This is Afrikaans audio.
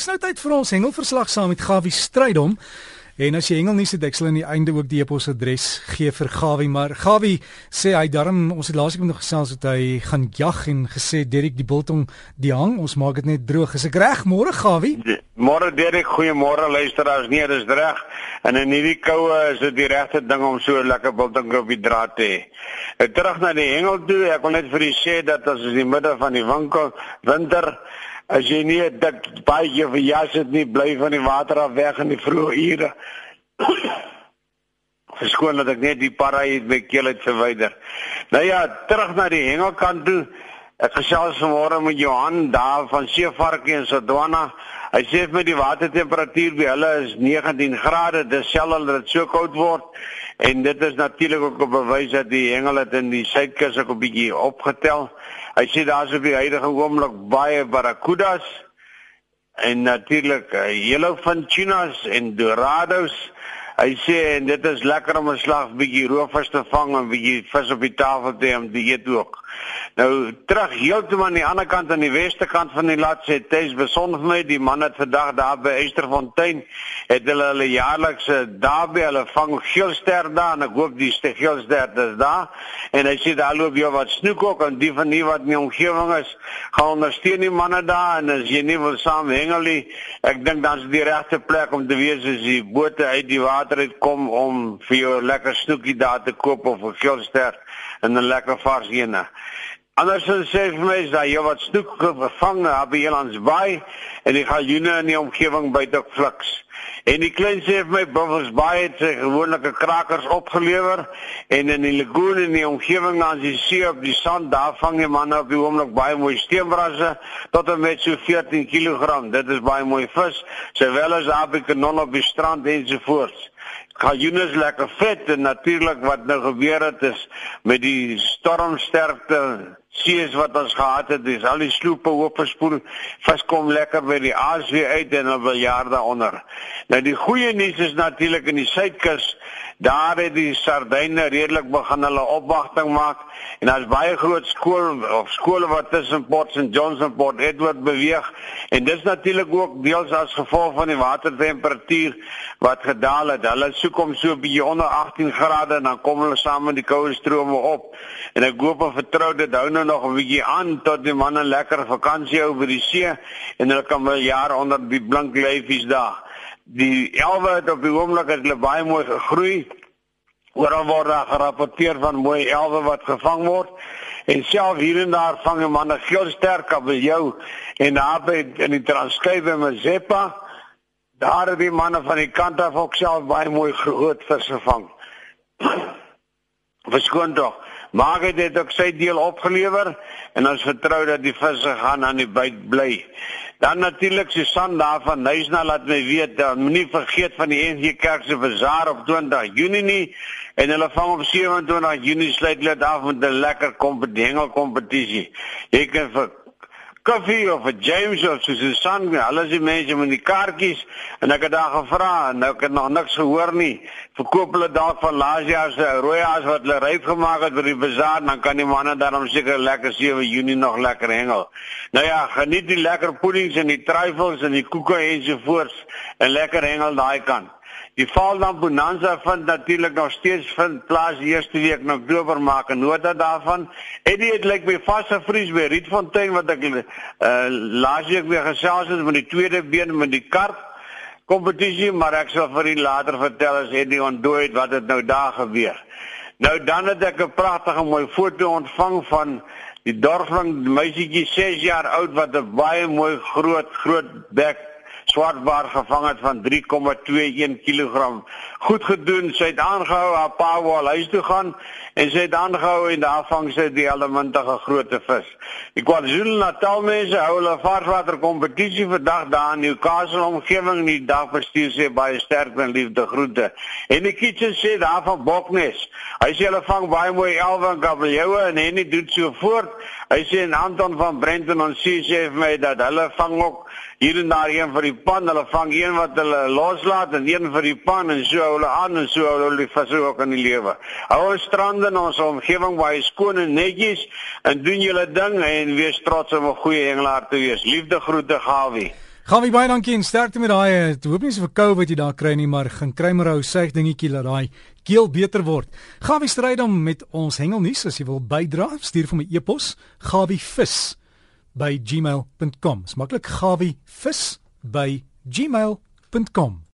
Snoutheid vir ons hengelverslag saam met Gawie Strydom. En as jy hengelnuus het, ek sal aan die einde ook die e-posadres gee vir Gawie, maar Gawie sê hy darm ons het laasweek nog gesels dat hy gaan jag en gesê Derek die biltong die hang, ons maak dit net droog. Is ek reg môre Gawie? Môre Derek, goeiemôre luisteraars. Nee, dis reg. En in hierdie koue is dit die regte ding om so lekker biltong op die draad te hê. Ek terug na die hengel toe. Ek wil net vir u sê dat as in die middel van die winkel winter As jy nie dit baie vir jas het nie, bly van die water af weg in die vroeë ure. Verskoon dat ek net die para hier by keel het verwyder. Nou ja, terug na die hengelkant toe. Ek gesels vanmôre met Johan daar van Seevarkie in Sodwana. Hy sê met die watertemperatuur by hulle is 19 grade, dis selfs dat dit so koud word en dit is natuurlik ook 'n bewys dat die hengel het in die suidkus ook 'n bietjie opgetel. Hy sê daar's op die huidige oomblik baie barracudas en natuurlik uh, yellowfin tunas en dorados. Hy sê en dit is lekker om 'n slag bietjie roofvis te vang en bietjie vis op die tafel te hê om te eet ook. Nou terug heeltemal aan die ander kant aan die weste kant van die lat sê Tess besonder my die man het vandag daar by Esterfontein het hulle hulle jaarlikse daarby hulle vang geelster daar en ek hoop die geelster is daar en hy sê daar loop jou wat snoek ook en die van die wat in die omgewing is gaan ondersteun die manne daar en as jy nie wil saam hengel nie ek dink dan is die regte plek om te wees as die bote uit die water uit kom om vir jou lekker snoekie daar te koop of 'n geelster en 'n lekker vars ene Andersins sê my is dat jy wat snoek gevang het by Elands Bay en die galjoene in die omgewing buite fliks. En die klein sê my Buffalo's Bay het sy gewone krakers opgelewer en in die lagoon in die omgewing langs die see op die sand daar vang die manne op die oomblik baie mooi steenbrasse tot en met so 14 kg. Dit is baie mooi vis, sowel as daar by kanon op die strand ensovoorts. Kajunes lekker vet en natuurlik wat nou gebeur het is met die stormsterkte sees wat ons gehad het, dis al die sloepe oopgespoel. Vis kom lekker by die aas weer uit en hulle wil jaar daaronder. Nou die goeie nuus is natuurlik in die suidkus Daar het die sardyne redelik begin hulle opwagting maak en daar's baie groot skool of skole wat tussen Port St Johns en Port Edward beweeg en dis natuurlik ook deels as gevolg van die watertemperatuur wat gedaal het. Hulle soek om so bietjie onder 18 grade en dan kom hulle saam met die koue strome op. En ek hoop en vertrou dit hou nou nog 'n bietjie aan tot die manne lekker vakansie hou by die see en hulle kan wel jare onder die blink lyfies daar die elwe het op die oomblik het hulle baie mooi gegroei. Oral word daar gerapporteer van mooi elwe wat gevang word. En self hier en daar vang 'n man 'n heel sterk op jou en daar by in die Transkei by Mazeppa. Daar het die manne van die kant af ook self baie mooi groot vis gevang. Verskoon tog. Maar het ook sy deel opgelewer en ons vertrou dat die visse gaan aan die byt bly. Dan natuurlik Susan daar van Nuisna laat my weet dat moenie vergeet van die NG Kerk se bazaar op 20 Junie nie en hulle vang op 27 Junie sluit hulle af met 'n lekker kompetisie kompetisie. Jy kan vir koffie of 'n James of soos 'n son, hulle is die mense met die kaartjies en ek het daar gevra en ek het nog niks gehoor nie. Verkoop hulle dalk van laas jaar se rooi aas wat hulle ryp gemaak het vir die bazaar, dan kan die manne daarom seker lekker 7 Junie nog lekker hengel. Nou ja, geniet die lekker puddings en die truffels en die koeke ensovoorts en lekker hengel daai kant. Die Valdam Bonanza vind natuurlik nog steeds vind plaas die eerste week in Oktober maak en nota daarvan. Eddie het lyk like by vaste vries by Rietfontein wat ek uh laas week weer gesels het met die tweede been met die kart kompetisie, maar ek sal vir u later vertel as Eddie ontdooi het wat het nou daar gebeur. Nou dan het ek 'n pragtige mooi foto ontvang van die dorpsling meisietjie 6 jaar oud wat 'n baie mooi groot groot bek swartbaar gevang het van 3,21 kg. Goed gedoen, sy het aangehou haar pa wou al huis toe gaan en sy het aangehou en daar vang sy die elementige groot vis. Die KwaZulu-Natal mense hou hulle varswater kompetisie vandag daar in Newcastle omgewing die dag bestuur sê baie sterk en liefde groete. En die kitchen sê daar van Boknes. Hy sê hulle vang baie mooi elwe en kabeljoue en hy doen so voort. Hy sê en Anton van Brenton ons sê vir my dat hulle vang ook hier en daar een vir die pan, hulle vang een wat hulle loslaat en een vir die pan en so hulle aan en so hulle vas ook in die lewe. Hou ons strande in ons omgewing baie skoon en netjies en doen julle ding en wees trots om 'n goeie hengelaar te wees. Liefde groete Gawie. Gaan wie baie dankie en sterkte met daai. Ek hoop nie so vir wat jy daar kry nie, maar gaan kry maar ou seg dingetjie dat daai keel beter word. Gawie stryd dan met ons hengelnuus as jy wil bydra, stuur vir my e-pos gawievis by gmail.com. Smaklik gawievis by gmail.com.